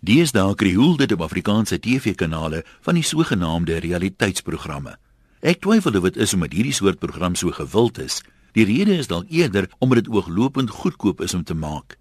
Deesdae krioel dit op Afrikaanse TV-kanale van die sogenaamde realiteitsprogramme. Ek twyfel of dit is omdat hierdie soort program so gewild is. Die rede is dalk eerder omdat dit ooglopend goedkoop is om te maak.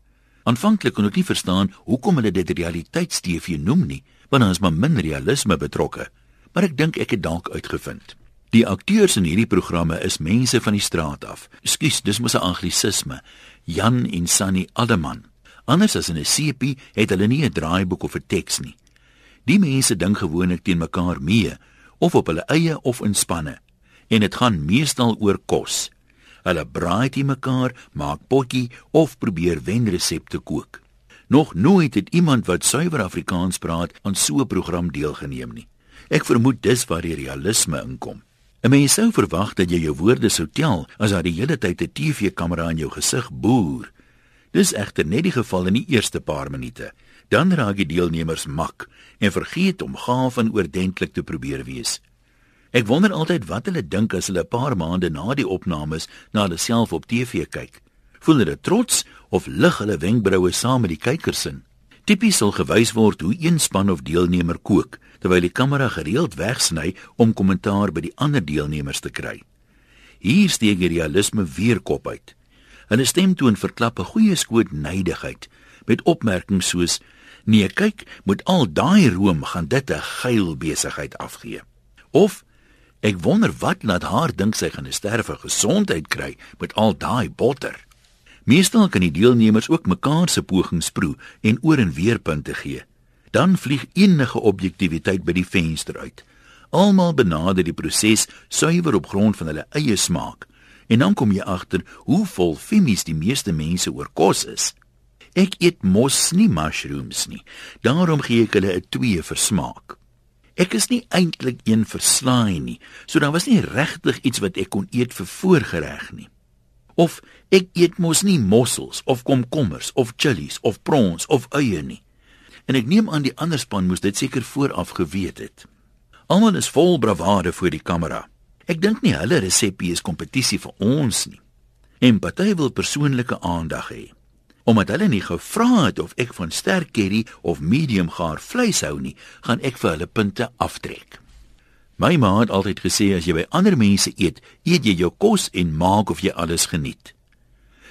Aanvanklik kon ek nie verstaan hoekom hulle dit realiteits-TV noem nie, want daar is maar min realisme betrokke. Maar ek dink ek het dalk uitgevind. Die akteurs in hierdie programme is mense van die straat af. Ekskuus, dis mos 'n anglisisme. Jan en Sunny Alderman. Anders as in 'n sepie het hulle nie 'n draaiboek of 'n teks nie. Die mense dink gewoonlik teen mekaar mee of op hulle eie of in spanne en dit gaan meestal oor kos. Hulle braai te mekaar, maak potjie of probeer wenresepte kook. Nog nooit het iemand wat suiwer Afrikaans praat aan so 'n program deelgeneem nie. Ek vermoed dis waar die realisme inkom. 'n Mens sou verwag dat jy jou woorde sou tel as daar die hele tyd 'n TV-kamera in jou gesig boer. Dis egter net die geval in die eerste paar minute. Dan raak die deelnemers mak en vergeet om gaaf en oordentlik te probeer wees. Ek wonder altyd wat hulle dink as hulle 'n paar maande na die opnames na hulle self op TV kyk. Voel hulle trots of lig hulle wenkbroue saam met die kykers in? Tipies sal gewys word hoe een span of deelnemer kook terwyl die kamera gereeld wegsny om kommentaar by die ander deelnemers te kry. Hier steek die realisme weer kop uit. Hulle stemtoon verklap 'n goeie skoot nydigheid met opmerkings soos: "Nee, kyk, moet al daai room gaan dit 'n geil besigheid afgee." Of: "Ek wonder wat laat haar dink sy gaan 'n sterwe gesondheid kry met al daai botter." Meestal kan die deelnemers ook mekaar se pogings proe en oor en weer punte gee. Dan vlieg enige objektiwiteit by die venster uit. Almal benader die proses suiwer op grond van hulle eie smaak En dan kom jy agter hoe vol femies die meeste mense oor kos is. Ek eet mos nie mushrooms nie. Daarom gee ek hulle 'n 2 vir smaak. Ek is nie eintlik een vir slaai nie, so daar was nie regtig iets wat ek kon eet vir voorgereg nie. Of ek eet mos nie mossels of komkommers of chillies of prawns of eie nie. En ek neem aan die ander span moes dit seker vooraf geweet het. Almal is vol bravade voor die kamera. Ek dink nie hulle resepie is kompetisie vir ons nie. Party wil persoonlike aandag hê. Omdat hulle nie gevra het of ek van sterk curry of medium gaar vleis hou nie, gaan ek vir hulle punte aftrek. My ma het altyd gesê as jy by ander mense eet, eet jy jou kos en maak of jy alles geniet.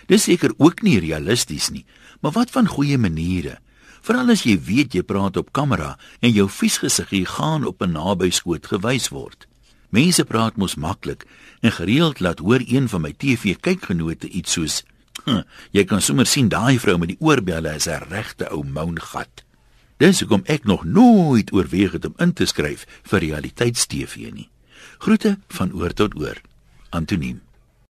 Dis seker ook nie realisties nie, maar wat van goeie maniere? Veral as jy weet jy praat op kamera en jou vies gesiggie gaan op 'n nabyskoot gewys word. Mense praat mos maklik en gereeld laat hoor een van my TV kykgenote iets soos: "Jy kan sommer sien daai vrou met die oorbelle is 'n regte ou moungat." Dis hoekom ek nog nooit oorweeg het om in te skryf vir realiteits-TV nie. Groete van oor tot oor. Antoniem